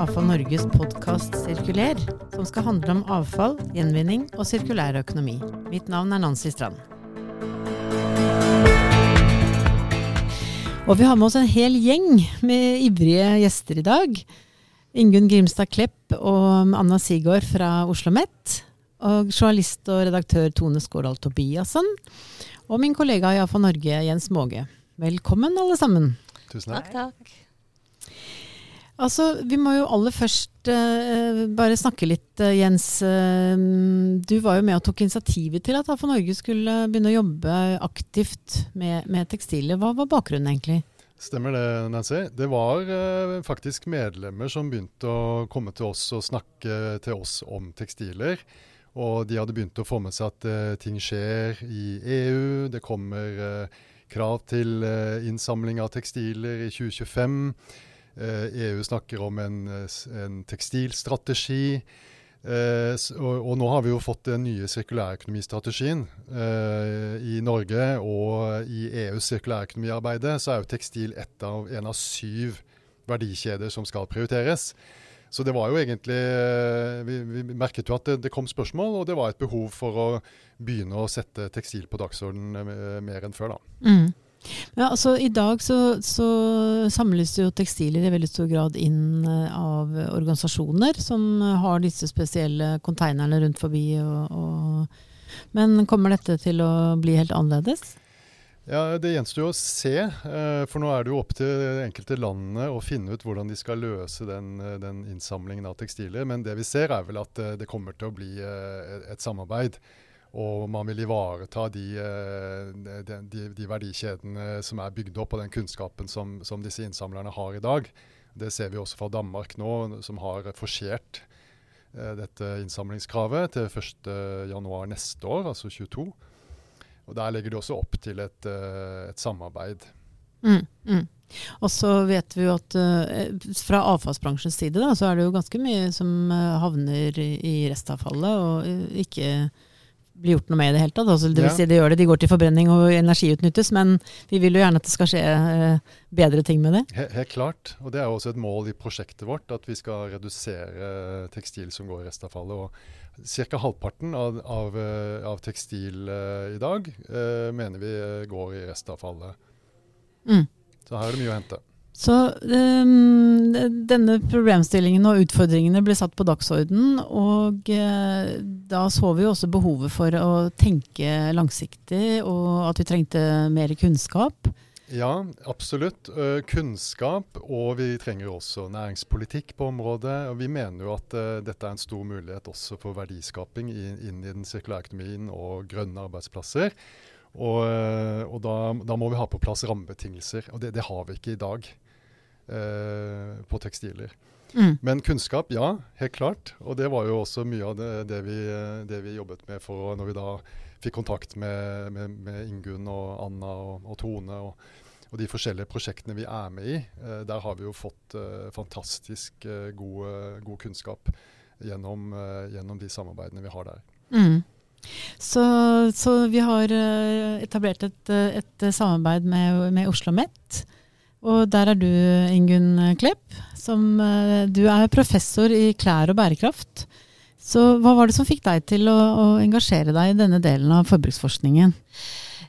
AFA Norges podkast Sirkuler, som skal handle om avfall, gjenvinning og sirkulær økonomi. Mitt navn er Nancy Strand. Og vi har med oss en hel gjeng med ivrige gjester i dag. Ingunn Grimstad Klepp og Anna Sigård fra Oslo OsloMet. Og journalist og redaktør Tone Skårdal Tobiassen. Og min kollega i AFA Norge, Jens Måge. Velkommen, alle sammen. Tusen takk. takk, takk. Altså, Vi må jo aller først uh, bare snakke litt, uh, Jens. Uh, du var jo med og tok initiativet til at AFO Norge skulle begynne å jobbe aktivt med, med tekstiler. Hva var bakgrunnen egentlig? Stemmer det, Nancy. Det var faktisk medlemmer som begynte å komme til oss og snakke til oss om tekstiler. Og de hadde begynt å få med seg at ting skjer i EU. Det kommer krav til innsamling av tekstiler i 2025. EU eh, e snakker om en, eh, en tekstilstrategi. Eh, og, og, nå har vi jo fått den nye sirkulærøkonomistrategien eh, i Norge. Og i EUs sirkulærøkonomiarbeide så er jo tekstil av, en av syv verdikjeder som skal prioriteres. Så det var jo egentlig eh, Vi, vi merket jo at det, det, kom spørsmål, og det var et behov for å begynne å sette tekstil på dagsordenen mer enn før. da. Mm. Ja, altså I dag så, så, samles jo tekstiler i veldig stor grad inn eh, av organisasjoner som har disse spesielle konteinerne rundt forbi. Og, og, men kommer dette til å bli helt annerledes? Ja, Det gjenstår å se. Eh, for nå er det jo opp til enkelte landene å finne ut hvordan de skal løse den, den innsamlingen av tekstiler. Men det vi ser er vel at eh, det kommer til å bli et samarbeid. Og man vil ivareta de, eh, de, de, verdikjedene som er bygd opp, og den kunnskapen som, som, disse innsamlerne har i dag. Det ser vi også fra Danmark nå, som har forsert eh, dette innsamlingskravet til 1.1 neste år, altså 22. Og Der legger de også opp til et, eh, et samarbeid. Mm, mm. Og så vet vi jo at uh, fra avfallsbransjens side da, så er det jo ganske mye som havner i, restavfallet, og ikke blir gjort noe med i det hele tatt. Altså, det vil si, de gjør det, de går til forbrenning og energiutnyttes, men vi vil jo gjerne at det skal skje eh, bedre ting med det. Helt, helt klart, og det er også et mål i prosjektet vårt at vi skal redusere tekstil som går i restavfallet. og Ca. halvparten av, av, eh, av tekstil uh, i dag eh, mener vi går i restavfallet. Mm. Så her er det mye å hente. Så um, denne problemstillingen og utfordringene ble satt på dagsorden, og uh, da så vi også behovet for å tenke langsiktig, og at vi trengte mer kunnskap. Ja, absolutt. Uh, kunnskap, og vi trenger også næringspolitikk på området. og Vi mener jo at uh, dette er en stor mulighet også for verdiskaping i, inn i den sirkulære økonomien og grønne arbeidsplasser. Og, og da, da, må vi ha på plass rammebetingelser, og det, det har vi ikke i dag. Eh, på tekstiler. Mm. Men kunnskap, ja, helt klart. Og det var jo også mye av det, det, vi, det vi, jobbet med for når vi da fikk kontakt med, med, med Ingunn og Anna og, og Tone. og og de forskjellige prosjektene vi er med i, eh, der har vi jo fått eh, fantastisk eh, god, god, kunnskap gjennom, eh, gjennom, de samarbeidene vi har der. Mm. Så, så, vi har eh, etablert et, et samarbeid med, med Oslo OsloMet. Og der er du, Ingunn Klepp. Som, eh, du er professor i klær og bærekraft. Så hva var det som fikk deg til å, å engasjere deg i denne delen av forbruksforskningen?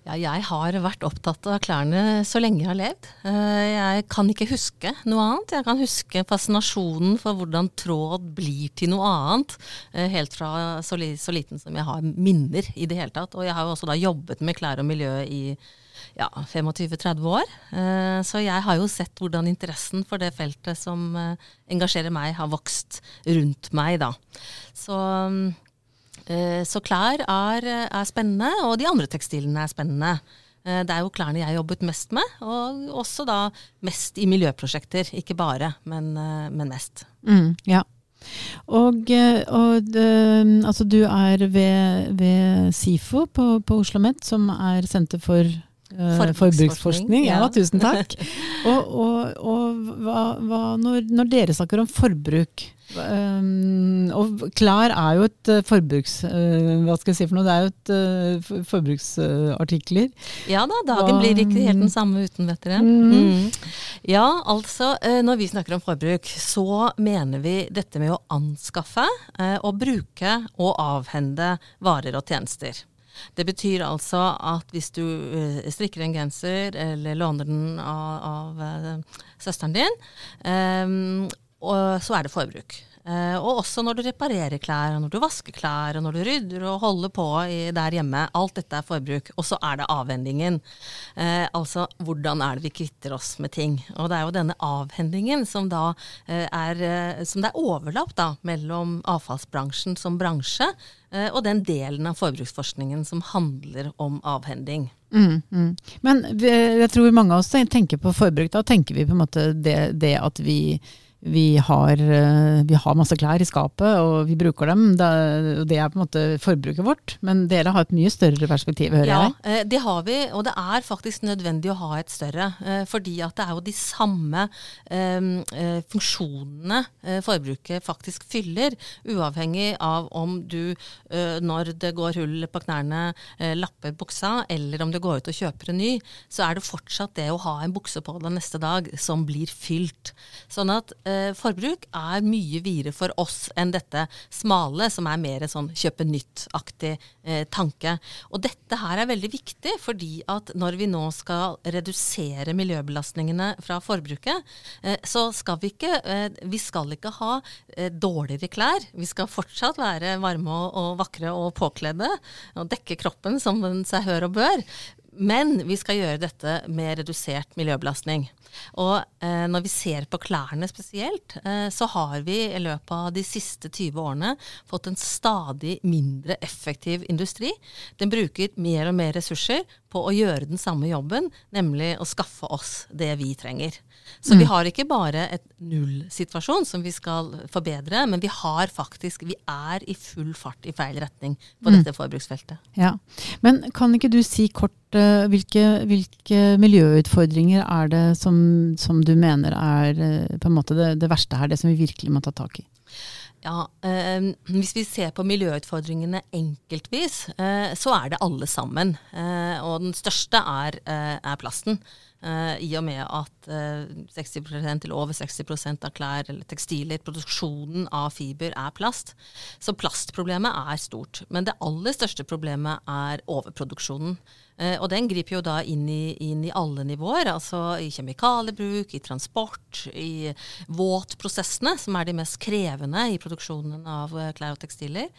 Ja, jeg har vært opptatt av klærne så lenge jeg har levd. Eh, jeg kan ikke huske noe annet. Jeg kan huske fascinasjonen for hvordan tråd blir til noe annet. Eh, helt fra så, liten som jeg har minner i det hele tatt. Og jeg har jo også da jobbet med klær og miljø i ja, 25-30 år. Eh, så jeg har jo sett hvordan interessen for det feltet som eh, engasjerer meg, har vokst rundt meg, da. Så, eh, så klær er, er, spennende, og de andre tekstilene er spennende. Det er jo klærne jeg har jobbet mest med, og også da mest i miljøprosjekter. Ikke bare, men, men mest. Mm, ja. Og, og altså du er ved, ved SIFO på, på Oslo OsloMet, som er senter for forbruksforskning. Ja, ja, tusen takk. og, og, og hva, hva, når, når, dere snakker om forbruk um, Og klær er jo et uh, forbruks... Uh, hva skal jeg si for noe? Det er jo et forbruksartikler. ja da, dagen hva, blir ikke helt den samme uten, vet dere. Mm. Mm. Ja, altså når vi snakker om forbruk, så mener vi dette med å anskaffe og bruke og avhende varer og tjenester. Det betyr altså at hvis du uh, strikker en genser eller låner den av, av uh, søsteren din, um, så er det forbruk. Uh, og også når du reparerer klær, når du vasker klær, og når du rydder og holder på der hjemme. Alt dette er forbruk. Og så er det avhendingen. Uh, altså hvordan er det vi kvitter oss med ting. Og det er jo denne avhendingen som da uh, er Som det er overlapp da mellom avfallsbransjen som bransje og den delen av forbruksforskningen som handler om avhending. Mm, mm. Men jeg tror mange av oss tenker på forbruk. Da tenker vi på en måte det, det at vi vi har, eh, vi har, masse klær i skapet, og vi bruker dem. og det er på en måte forbruket vårt. Men dere har et mye større perspektiv, hører ja, jeg? Eh, det har vi. Og det er faktisk nødvendig å ha et større. Eh, fordi at det er jo de samme funksjonene forbruket faktisk fyller. Uavhengig av om du, når det går hull på knærne, lapper buksa, eller om du går ut og kjøper en ny, så er det fortsatt det å ha en bukse på deg neste dag som blir fylt. Sånn at forbruk er mye videre for oss enn dette smale, som er mer sånn kjøpe nytt-aktig eh, tanke. Og dette her er veldig viktig, fordi at når vi nå skal redusere miljøbelastningene fra forbruket, eh, så skal vi ikke, eh, vi skal ikke ha eh, dårligere klær. Vi skal fortsatt være varme og vakre og påkledde og dekke kroppen som den seg hør og bør. Men vi skal gjøre dette med redusert miljøbelastning. Og eh, når vi ser på klærne spesielt, eh, så har vi i løpet av de siste 20 årene fått en stadig mindre effektiv industri. Den bruker mer og mer ressurser på å gjøre den samme jobben, nemlig å skaffe oss det vi trenger. Så mm. vi har ikke bare et nullsituasjon som vi skal forbedre, men vi har faktisk, vi er i full fart i feil retning på mm. dette forbruksfeltet. Ja, Men kan ikke du si kort uh, hvilke, hvilke, miljøutfordringer er det som, som du mener er uh, på en måte det, det verste her, det som vi virkelig må ta tak i? Ja, eh, Hvis vi ser på miljøutfordringene enkeltvis, eh, så er det alle sammen. Eh, og den største er, eh, er plasten. Uh, I og med at 60% eller over 60% av klær eller tekstiler, produksjonen av fiber, er plast. Så plastproblemet er stort. Men det aller største problemet er overproduksjonen. Uh, og den griper jo da inn i, inn i, alle nivåer. Altså i kjemikaliebruk, i transport, i våtprosessene, som er de mest krevende i produksjonen av uh, klær og tekstiler.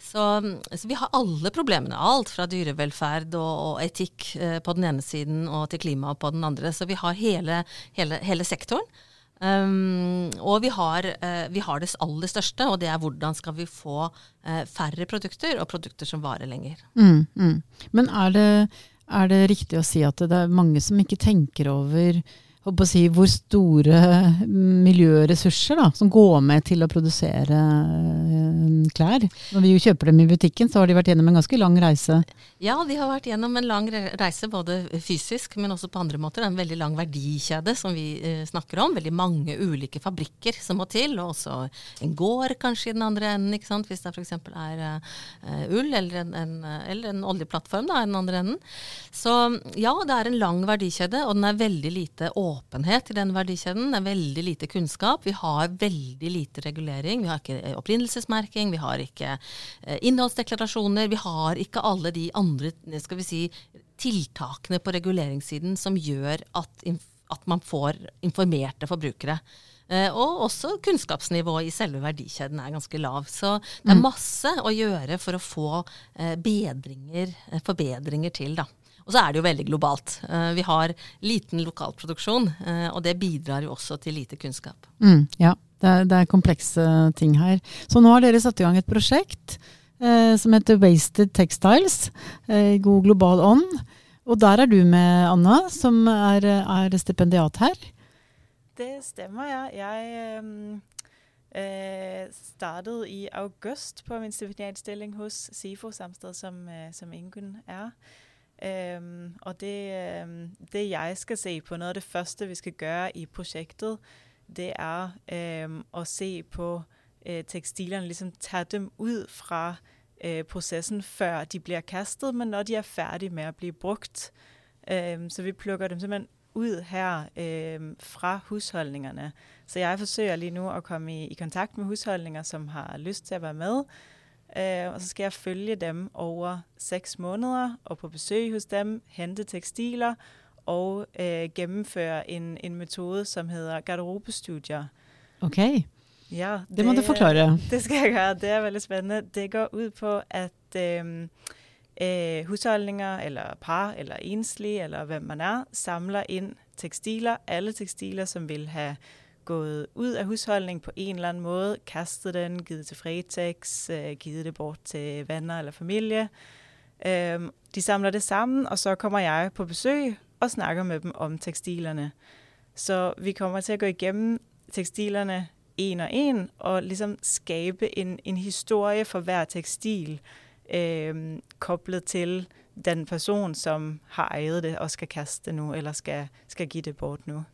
Så, så, vi har alle problemene. Alt fra dyrevelferd og, og etikk på den ene siden og til klima på den andre. Så vi har hele, hele, hele sektoren. Um, og vi har, uh, vi har, det aller største, og det er hvordan skal vi få uh, færre produkter, og produkter som varer lenger. Mm, mm. Men er det, er det, riktig å si at det er mange som ikke tenker over si, hvor store miljøressurser da, som går med til å produsere eh, klær. Når vi jo kjøper dem i butikken, så har de vært gjennom en ganske lang reise. Ja, de har vært gjennom en lang reise, både fysisk, men også på andre måter. En veldig lang verdikjede som vi eh, snakker om. Veldig mange ulike fabrikker som må til, og også en gård kanskje i den andre enden, ikke sant? hvis det f.eks. er uh, ull eller en, en, eller en oljeplattform da, i den andre enden. Så ja, det er en lang verdikjede, og den er veldig lite åpen åpenhet i den verdikjeden. Det er veldig lite kunnskap. Vi har veldig lite regulering. Vi har ikke opprinnelsesmerking, vi har ikke eh, innholdsdeklarasjoner. Vi har ikke alle de andre skal vi si, tiltakene på reguleringssiden som gjør at, at man får informerte forbrukere. Og også kunnskapsnivået i selve verdikjeden er ganske lav. Så det er mm. masse å gjøre for å få bedringer, forbedringer til. da. Og så er det jo veldig globalt. Uh, vi har liten lokalproduksjon, uh, og det bidrar jo også til lite kunnskap. Mm, ja, det er, det er, komplekse ting her. Så nå har dere satt i gang et prosjekt eh, som heter Wasted Textiles, i god global ånd. Og der er du med, Anna, som er, er stipendiat her. Det stemmer, ja. Jeg um startet i august på min stipendiatstilling hos SIFO, samme sted som, som Ingunn er. Øhm, og det, um, det jeg skal se på, noe av det første vi skal gjøre i prosjektet, det er um, å se på uh, tekstilerne, liksom ta dem ut fra uh, prosessen før de blir kastet, men når de er ferdige med å bli brukt. Så vi plukker dem simpelthen ut her fra husholdningene. Så jeg forsøger lige nu å komme i, i kontakt med husholdninger som har lyst til å være med. Uh, og så skal jeg følge dem over seks måneder og på besøk hos dem, hente tekstiler og uh, gjennomføre en, en, metode som heter garderobestudier. Ok, ja, det, det, må du forklare. Det skal jeg gjøre. Det er veldig spennende. Det går ut på at um, uh, husholdninger eller par eller enslige eller hvem man er, samler inn tekstiler, alle tekstiler som vil ha gået ud af husholdning på en eller anden måde, kastet den, givet til Fretex, øh, givet det bort til venner eller familie. Øh, de samler det sammen, og så kommer jeg på besøg og snakker med dem om tekstilerne. Så vi kommer til at gå igennem tekstilerne en og en, og ligesom skabe en, en historie for hver tekstil, øh, koblet til den person, som har ejet det og skal kaste det nu, eller skal, skal give det bort nu.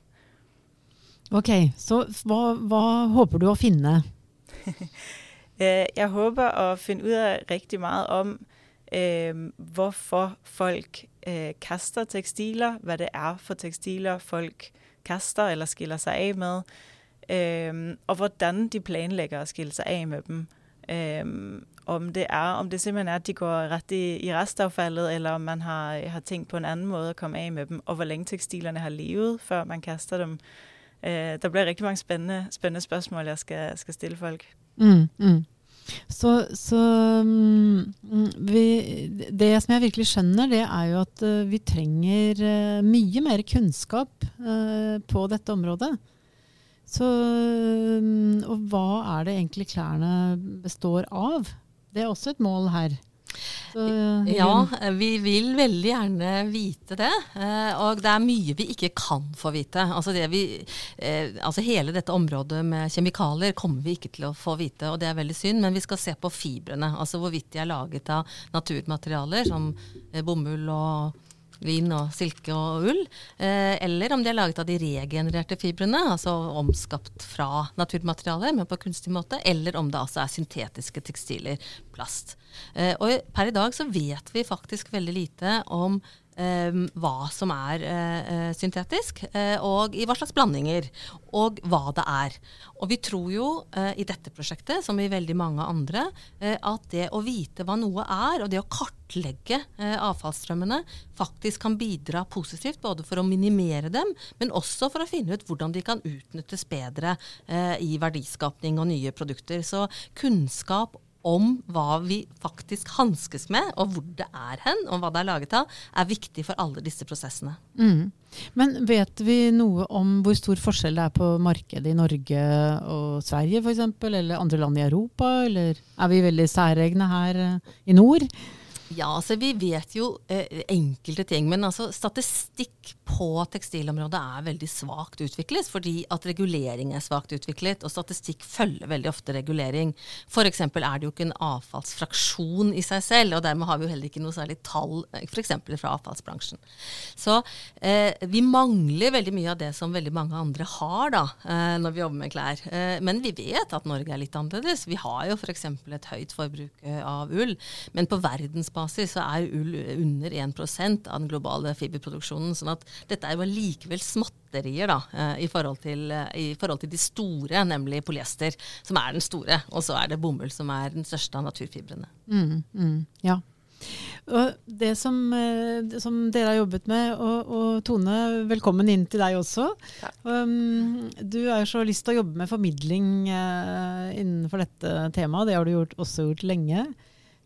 Ok, så hva, hva håper du å finne? Eh, jeg håper å finne ut av riktig mye om eh, hvorfor folk eh, kaster tekstiler, hva det er for tekstiler folk kaster eller skiller seg av med, eh, og hvordan de planlegger å skille seg av med dem. Om det, er, om det simpelthen er at de går rett i, i restavfallet, eller om man har, har, tenkt på en annen måte å komme av med dem, og hvor lenge tekstilene har levet før man kaster dem. Eh, det blir riktig mange spennende, spennende spørsmål jeg skal, skal stille folk. Mm, mm. Så, så mm, vi, Det som jeg virkelig skjønner, det er jo at uh, vi trenger uh, mye mer kunnskap på dette området. Så, um, og hva er det egentlig klærne består av? Det er også et mål her. Så, ja, vi vil veldig gjerne vite det. Eh, og det er mye vi ikke kan få vite. Altså, vi, eh, altså Hele dette området med kjemikalier kommer vi ikke til å få vite, og det er veldig synd. Men vi skal se på fibrene. Altså hvorvidt de er laget av naturmaterialer som eh, bomull og lin og silke og ull, eh, eller om de er laget av de regenererte fibrene, altså omskapt fra naturmaterialer, men på kunstig måte, eller om det altså er syntetiske tekstiler, plast. Eh, og per i dag så vet vi faktisk veldig lite om hva som er uh, syntetisk, uh, og i hva slags blandinger, og hva det er. Og vi tror jo i dette prosjektet, som i veldig mange andre, at det å vite hva noe er, og det å kartlegge avfallsstrømmene, faktisk kan bidra positivt, både for å minimere dem, men også for å finne ut hvordan de kan utnyttes bedre i verdiskapning og nye produkter. Så kunnskap om hva vi faktisk hanskes med, og hvor det er hen, og hva det er laget av, er viktig for alle disse prosessene. Mm. Men vet vi noe om hvor stor forskjell det er på markedet i Norge og Sverige f.eks., eller andre land i Europa, eller er vi veldig særegne her eh, i nord? Ja, altså vi vet jo eh, enkelte ting. Men altså statistikk på tekstilområdet er veldig svakt utviklet, fordi at regulering er svakt utviklet, og statistikk følger veldig ofte regulering. F.eks. er det jo ikke en avfallsfraksjon i seg selv, og dermed har vi jo heller ikke noe særlig tall eh, f.eks. fra avfallsbransjen. Så eh, vi mangler veldig mye av det som veldig mange andre har da, eh, når vi jobber med klær. Eh, men vi vet at Norge er litt annerledes. Vi har jo f.eks. et høyt forbruk eh, av ull, men på verdensbasis verdensbasis så er ull under 1% av den globale fiberproduksjonen. sånn at dette er jo likevel småtterier da, eh, i forhold, til, eh, i forhold til de store, nemlig polyester, som er den store. Og så er det bomull som er den største av naturfibrene. Mm, mm, ja. Og det som, det eh, som, dere har jobbet med, og, og, Tone, velkommen inn til deg også. Um, du har jo så lyst til å jobbe med formidling uh, innenfor dette temaet. Det har du gjort, også gjort lenge.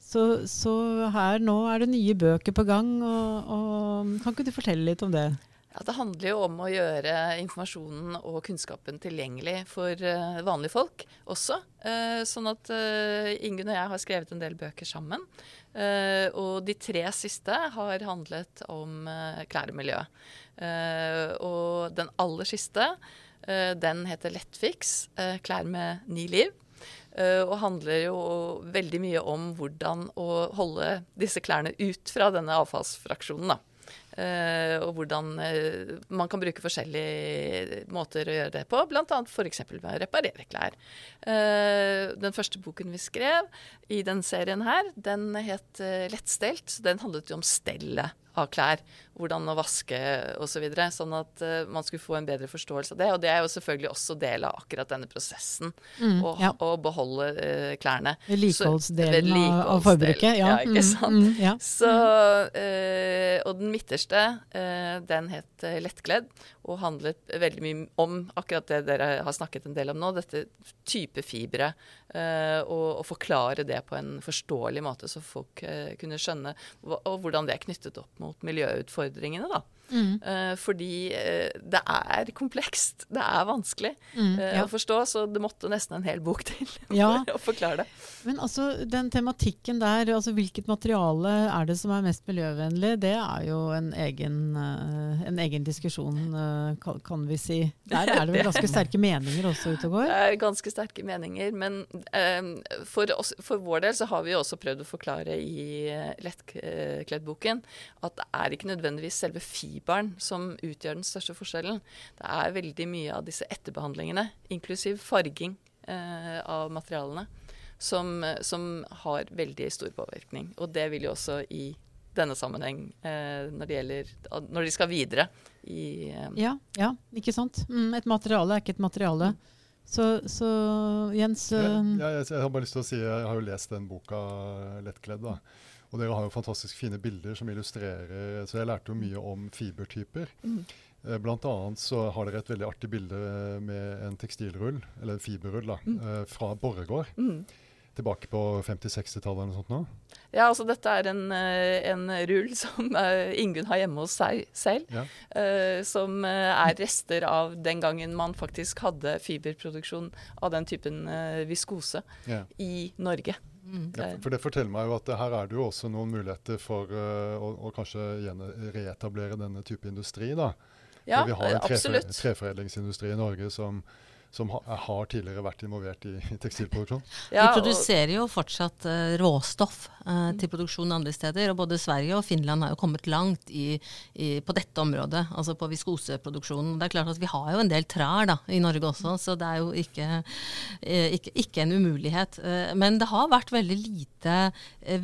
Så, så, her nå er det nye bøker på gang. Og, og, kan ikke du fortelle litt om det? Ja, Det handler jo om å gjøre informasjonen og kunnskapen tilgjengelig for uh, vanlige folk også. Uh, sånn at uh, Ingunn og jeg har skrevet en del bøker sammen. og de tre siste har handlet om klærmiljø. og den aller siste, den heter Lettfiks klær med ni liv. Uh, og handler jo veldig mye om hvordan å holde disse klærne ut fra denne avfallsfraksjonen. da. Uh, og hvordan uh, man kan bruke forskjellige måter å gjøre det på, bl.a. f.eks. med å reparere klær. Den første boken vi skrev i den serien her, den het Lettstelt. Den handlet jo om stellet av klær. Hvordan å vaske osv. Så videre, sånn at uh, man skulle få en bedre forståelse av det. Og det er jo selvfølgelig også del av akkurat denne prosessen. Mm, å, ja. å, beholde uh, klærne. Vedlikeholdsdelen av, av forbruket. Ja, ja ikke mm, sant. Mm, ja. Så, uh, og den midterste, den het Lettkledd. Og handlet veldig mye om akkurat det dere har snakket en del om nå. Dette type fibre. Og, og forklare det på en forståelig måte, så folk kunne skjønne og hvordan det er knyttet opp mot miljøutfordringene. da. Mm. Uh, fordi uh, det er komplekst. Det er vanskelig mm, uh, ja. å forstå, så det måtte nesten en hel bok til ja. for å forklare det. Men altså, den tematikken der, altså hvilket materiale er det som er mest miljøvennlig, det er jo en egen, en egen diskusjon, kan, kan, vi si. Der er det vel ganske sterke meninger også ute og går? Det er ganske sterke meninger, men for, oss, for, vår del så har vi også prøvd å forklare i Lettkleddboken at det er ikke nødvendigvis selve fiberen fiberen som utgjør den største forskjellen. Det er veldig mye av disse etterbehandlingene, inklusiv farging eh, av materialene, som, som, har veldig stor påvirkning. Og det vil jo også i denne sammenheng eh, når, det gjelder, når de skal videre i eh. ja, ja, ikke sant. Mm, et materiale er ikke et materiale. Så, så Jens ja, ja, jeg, jeg, har bare lyst til å si, jeg har jo lest den boka 'Lettkledd'. da. Og dere har jo fantastisk fine bilder som illustrerer Så jeg lærte jo mye om fibertyper. Mm. Eh, blant annet så har dere et veldig artig bilde med en tekstilrull, eller en fiberrull, da, mm. Eh, fra Borregaard. Mm. Tilbake på 50-60-tallet eller noe sånt nå? Ja, altså dette er en, eh, en rull som Ingunn har hjemme hos seg selv. Ja. Uh, som er rester av den gangen man faktisk hadde fiberproduksjon av den typen viskose ja. i Norge. Mm. Ja, for Det forteller meg jo at her er det jo også noen muligheter for uh, å, å, kanskje reetablere denne type industri. da. Ja, for vi har en trefor treforedlingsindustri i Norge som, som ha, har tidligere vært involvert i, i tekstilproduksjon. Ja, Vi produserer jo fortsatt uh, råstoff uh, til produksjon andre steder. og Både Sverige og Finland har jo kommet langt i, i, på dette området, altså på viskoseproduksjonen. Det er klart at Vi har jo en del trær da, i Norge også, så det er jo ikke, uh, ikke, ikke en umulighet. men det har vært veldig lite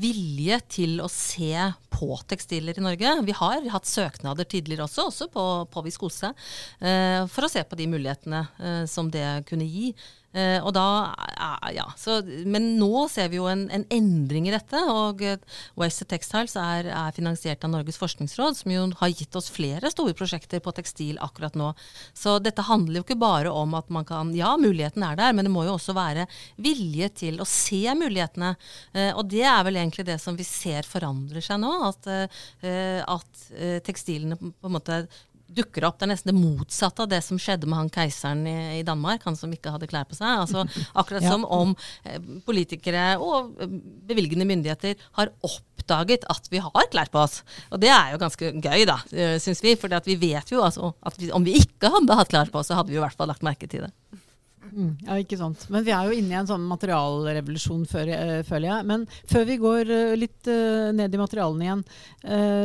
vilje til å se på tekstiler i Norge. Vi har hatt søknader tidligere også, også på, på viskose, for å se på de mulighetene som det kunne gi. Eh, og da, ja, så, men nå ser vi jo en, en endring i dette. og Waste Textiles er, er, finansiert av Norges forskningsråd, som jo har gitt oss flere store prosjekter på tekstil akkurat nå. Så dette handler jo ikke bare om at man kan Ja, muligheten er der, men det må jo også være vilje til å se mulighetene. Eh, og det er vel egentlig det som vi ser forandrer seg nå. At, eh, at tekstilene på en måte dukker opp. Det er nesten det motsatte av det som skjedde med han keiseren i, i Danmark, han som ikke hadde klær på seg. Altså, akkurat ja. som om eh, politikere og eh, bevilgende myndigheter har oppdaget at vi har klær på oss. Og det er jo ganske gøy, da, eh, syns vi. For vi vet jo altså, at vi, om vi ikke hadde hatt klær på oss, så hadde vi i hvert fall lagt merke til det. Mm, ja, ikke sant. Men vi er jo inne i en sånn materialrevolusjon, føler jeg. Men før vi går litt ned i materialene igjen.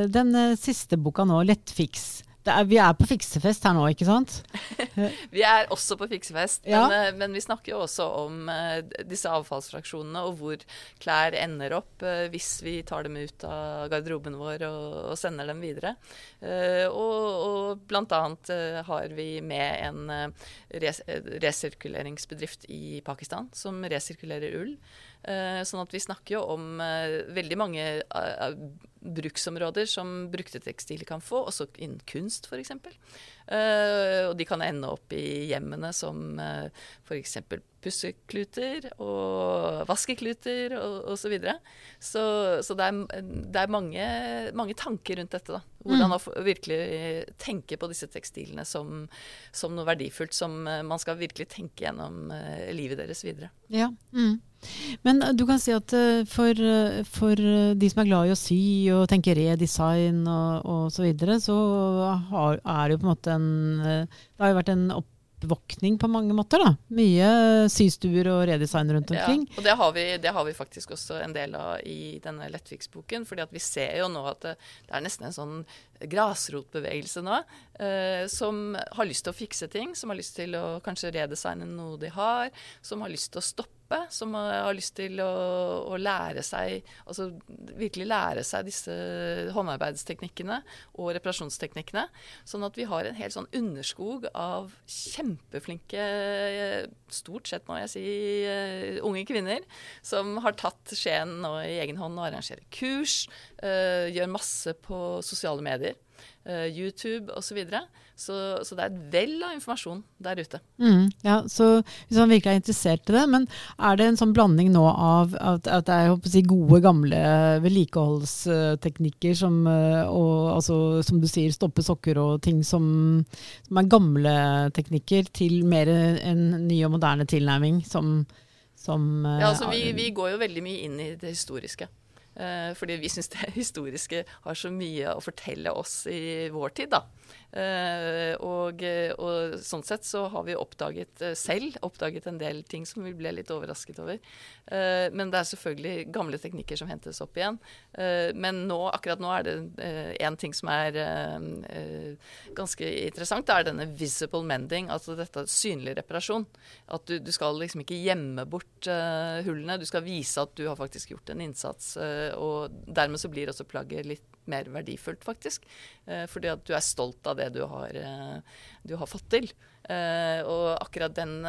den siste boka nå, 'Lettfiks', er, vi er på fiksefest her nå, ikke sant? vi er også på fiksefest, ja. men, uh, men, vi snakker jo også om uh, disse avfallsfraksjonene og hvor klær ender opp uh, hvis vi tar dem ut av garderoben vår og, og sender dem videre. og, og blant annet har vi med en res resirkuleringsbedrift i Pakistan som resirkulerer ull. Eh, sånn at vi snakker jo om eh, veldig mange eh, bruksområder som brukte tekstiler kan få, også innen kunst f.eks. Og de kan ende opp i hjemmene som f.eks. pussekluter og vaskekluter og osv. Så, videre. så Så det er, det er mange, mange, tanker rundt dette. da. Hvordan mm. å virkelig tenke på disse tekstilene som, som, noe verdifullt som man skal virkelig tenke gjennom uh, livet deres videre. Ja, mm. Men du kan si at for, for, de som er glad i å sy og tenke redesign og, og så videre, så har, er det jo på en måte en Det har jo vært en opp oppvåkning på mange måter. da. Mye systuer og redesign rundt omkring. Ja, og det har, vi, det har, vi, faktisk også en del av i denne Lettviks-boken. fordi at vi ser jo nå at det, det er nesten en sånn grasrotbevegelse nå, eh, som har lyst til å fikse ting, som har lyst til å kanskje redesigne noe de har, som har lyst til å stoppe som har lyst til å, å, lære seg altså virkelig lære seg disse håndarbeidsteknikkene og reparasjonsteknikkene. Sånn at vi har en helt sånn underskog av kjempeflinke, stort sett må jeg si, uh, unge kvinner som har tatt skjeen nå i egen hånd og arrangerer kurs, uh, gjør masse på sosiale medier. Uh, YouTube osv. Så, videre. så Så det er et vell av informasjon der ute. Mm, ja, så Hvis man virkelig er interessert i det, men er det en sånn blanding nå av at, at det er si, gode, gamle vedlikeholdsteknikker som, eh, og, altså, som du sier, stoppe sokker og ting som, som er gamle teknikker, til mer en ny og moderne tilnærming som, som Ja, altså vi, vi går jo veldig mye inn i det historiske. Eh, fordi vi syns det historiske har så mye å fortelle oss i vår tid, da. Uh, og, og, sånn sett så har vi oppdaget uh, selv oppdaget en del ting som vi ble litt overrasket over. Men det er selvfølgelig gamle teknikker som hentes opp igjen. men nå, akkurat nå er det én ting som er ganske interessant. Det er denne visible mending, altså dette synlig reparasjon. At du, du skal liksom ikke gjemme bort hullene. Du skal vise at du har faktisk gjort en innsats. Og dermed så blir også plagget litt mer verdifullt, faktisk. Eh, fordi at du er stolt av det du har, eh, du har fått til. Eh, og akkurat den,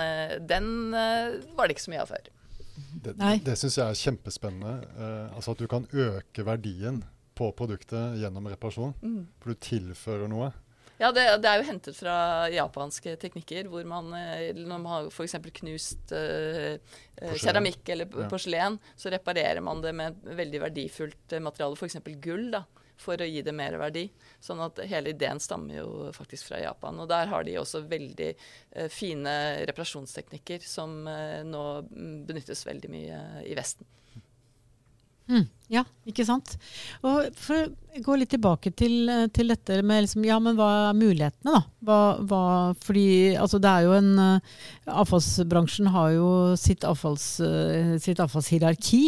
den var det ikke så mye av før. Det, det syns jeg er kjempespennende. altså at du kan øke verdien på produktet gjennom reparasjon. Mm. For du tilfører noe. Ja, det, det, er jo hentet fra japanske teknikker, hvor man når man har f.eks. knust uh, keramikk eller porselen, ja. så reparerer man det med veldig verdifullt materiale, f.eks. gull. da for å gi det mer verdi. Sånn at hele ideen stammer jo faktisk fra Japan. Og der har de også veldig eh, fine reparasjonsteknikker som eh, nå benyttes veldig mye i Vesten. Mm, ja, ikke sant. Og For å gå litt tilbake til, til dette med liksom, ja, men hva er mulighetene, da? Hva, hva, fordi altså, det er jo en uh, Avfallsbransjen har jo sitt, avfalls, uh, sitt avfallshierarki.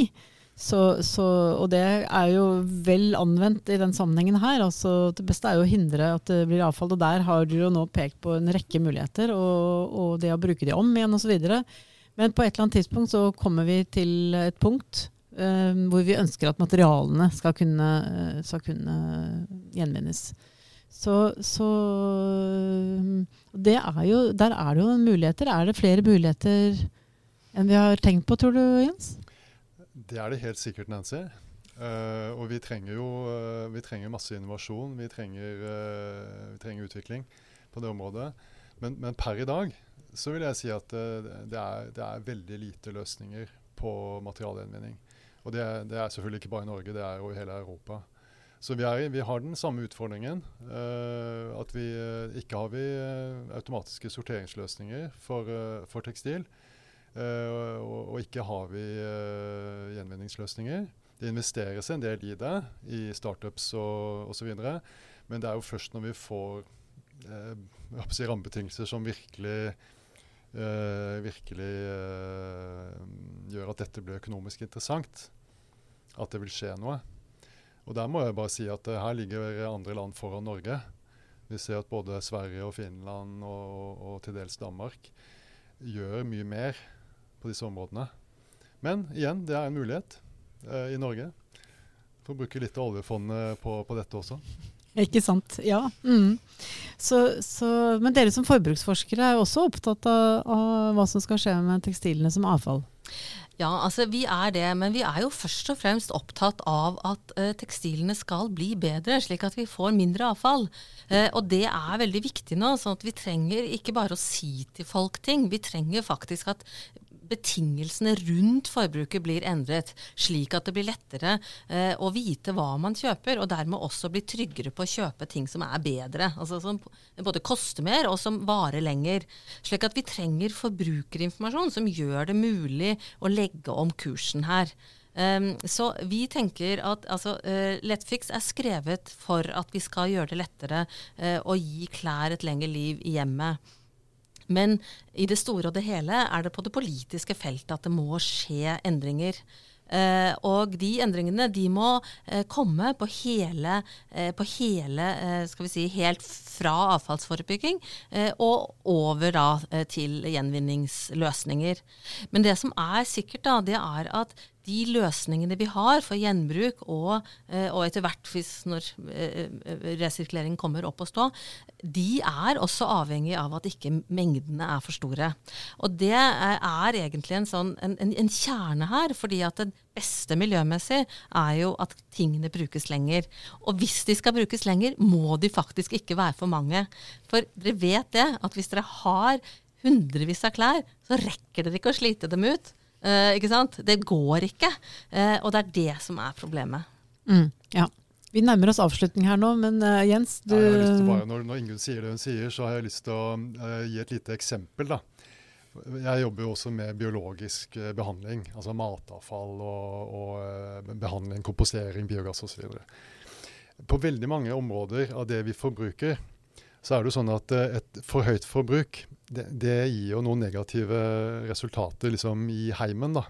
Så, så, og det er jo vel anvendt i den sammenhengen her. Altså, det beste er jo å hindre at det blir avfall. Og der har du jo nå pekt på en rekke muligheter, og, og det å bruke de om igjen osv. Men på et eller annet tidspunkt så kommer vi til et punkt hvor vi ønsker at materialene skal kunne, uh, skal kunne gjenvinnes. Så, så er jo, der er det jo muligheter. Er det flere muligheter enn vi har tenkt på, tror du, Jens? Det er det helt sikkert, Nancy. Uh, og vi trenger jo uh, vi trenger masse innovasjon. Vi trenger, uh, vi trenger, utvikling på det området. Men, men, per i dag så vil jeg si at det er, det, er, veldig lite løsninger på materialgjenvinning. Og det det er, selvfølgelig ikke bare i Norge, det er jo i hele Europa. Så vi, er, vi har den samme utfordringen. at vi ikke har vi automatiske sorteringsløsninger for, for tekstil. Uh, og, og, ikke har vi uh, gjenvinningsløsninger. Det investeres en del i det, i startups og osv. Men det er jo først når vi får uh, rammebetingelser som virkelig, uh, virkelig gjør at dette blir økonomisk interessant, at det vil skje noe. Og der må jeg bare si at her ligger andre land foran Norge. Vi ser at både Sverige og Finland og, og til dels Danmark gjør mye mer på disse områdene. Men igjen, det er en mulighet eh, i Norge. Får bruke litt av oljefondet på, på dette også. Ikke sant. Ja. Mm. Så, så, men dere som forbruksforskere er også opptatt av, av hva som skal skje med tekstilene som avfall? Ja, altså vi er det. Men vi er jo først og fremst opptatt av at uh, tekstilene skal bli bedre, slik at vi får mindre avfall. Uh, og det er veldig viktig nå. sånn at vi trenger ikke bare å si til folk ting. Vi trenger faktisk at betingelsene rundt forbruket blir endret, slik at det blir lettere eh, å vite hva man kjøper, og dermed også bli tryggere på å kjøpe ting som er bedre. Altså Som både koster mer, og som varer lenger. Slik at vi trenger forbrukerinformasjon som gjør det mulig å legge om kursen her. Um, så vi tenker at altså, uh, Letfix er skrevet for at vi skal gjøre det lettere uh, å gi klær et lengre liv i hjemmet. Men i det store og det hele er det på det politiske feltet at det må skje endringer. Eh, og de endringene de må eh, komme på hele, eh, på hele skal vi si, helt fra avfallsforebygging og over da til gjenvinningsløsninger. Men det som er sikkert, da, det er at de løsningene vi har for gjenbruk, og, eh, og etter hvert hvis når eh, eh, resirkulering kommer opp å stå, de er også avhengig av at ikke mengdene er for store. Og det er egentlig en, sånn, en, en kjerne her, fordi at det beste miljømessig er jo at tingene brukes lenger. Og hvis de skal brukes lenger, må de faktisk ikke være for mange. For dere vet det, at hvis dere har hundrevis av klær, så rekker dere ikke å slite dem ut. Uh, ikke sant? Det går ikke. Uh, og det er det som er problemet. Mm, ja. Vi nærmer oss avslutning her nå, men uh, Jens du ja, bare, når, når, Ingunn sier det hun sier, så har jeg lyst til å gi et lite eksempel. da. Jeg jobber jo også med biologisk behandling, altså matavfall og, og behandling, kompostering, biogass osv. På veldig mange områder av det vi forbruker, så er det jo sånn at et for høyt forbruk det, det, gir jo noen negative resultater liksom, i heimen. da.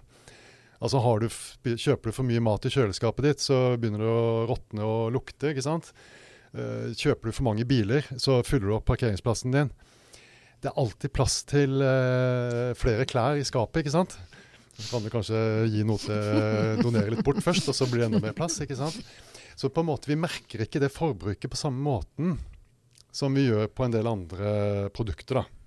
Altså du, Kjøper du for mye mat i kjøleskapet ditt, så begynner det å råtne og lukte. ikke sant? Uh, kjøper du for mange biler, så fyller du opp parkeringsplassen din. Det er alltid plass til uh, flere klær i skapet, ikke sant? Så kan du kanskje gi noe til donere litt bort først, og så blir det enda mer plass. ikke sant? Så på en måte vi merker ikke det forbruket på samme måten som vi gjør på en del andre produkter. da.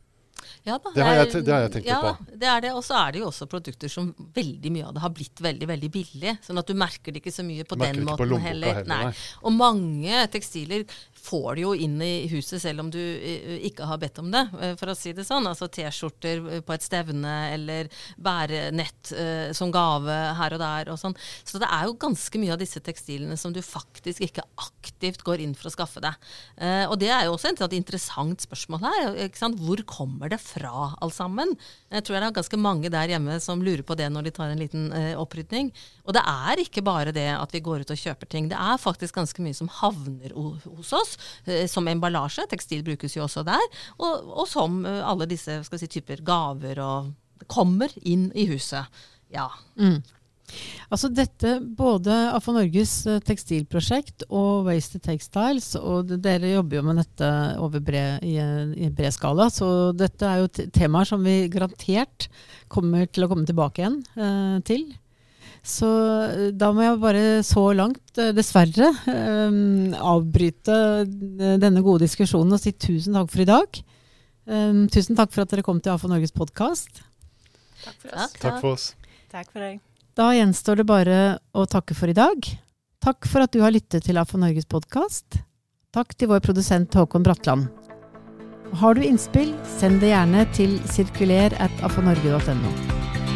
Ja, da, det, har jeg, det, har jeg, tenkt ja, på. Det er det. Og så er det jo også produkter som veldig mye av det har blitt veldig veldig billig. Sånn at du merker det ikke så mye på den måten på heller. heller. Nei. Og mange tekstiler får du jo inn i huset selv om du eh, ikke har bedt om det, eh, for å si det sånn. Altså T-skjorter eh, på et stevne eller bærenett uh, som gave her og der og sånn. Så det er jo ganske mye av disse tekstilene som du faktisk ikke aktivt går inn for å skaffe deg. Uh, og det er jo også et interessant spørsmål her. Hvor kommer det fra, alt sammen? Jeg tror det er ganske mange der hjemme som lurer på det når de tar en liten eh, opprydning. Og det er ikke bare det at vi går ut og kjøper ting. Det er faktisk ganske mye som havner hos oss Eh, som emballasje. Tekstil brukes jo også der. Og, og som eh, alle disse si, typer gaver og kommer inn i huset. Ja. Mm. Altså dette, Både AFO Norges eh, tekstilprosjekt og Wasted Textiles, og dere jobber jo med dette over bred, i, i bred skala, så dette er jo temaer som vi garantert kommer til å komme tilbake igjen eh, til. Så eh, da må jeg bare så langt, eh, dessverre, eh, avbryte denne gode diskusjonen og si tusen takk for i dag. Eh, tusen takk for at dere kom til AFO Norges podkast. Takk for oss. Takk for oss. Takk for deg. Da gjenstår det bare å takke for i dag. Takk for at du har lyttet til AFO Norges podkast. Takk til vår produsent Håkon Bratland. Har du innspill, send det gjerne til sirkuler. Ha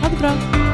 det bra!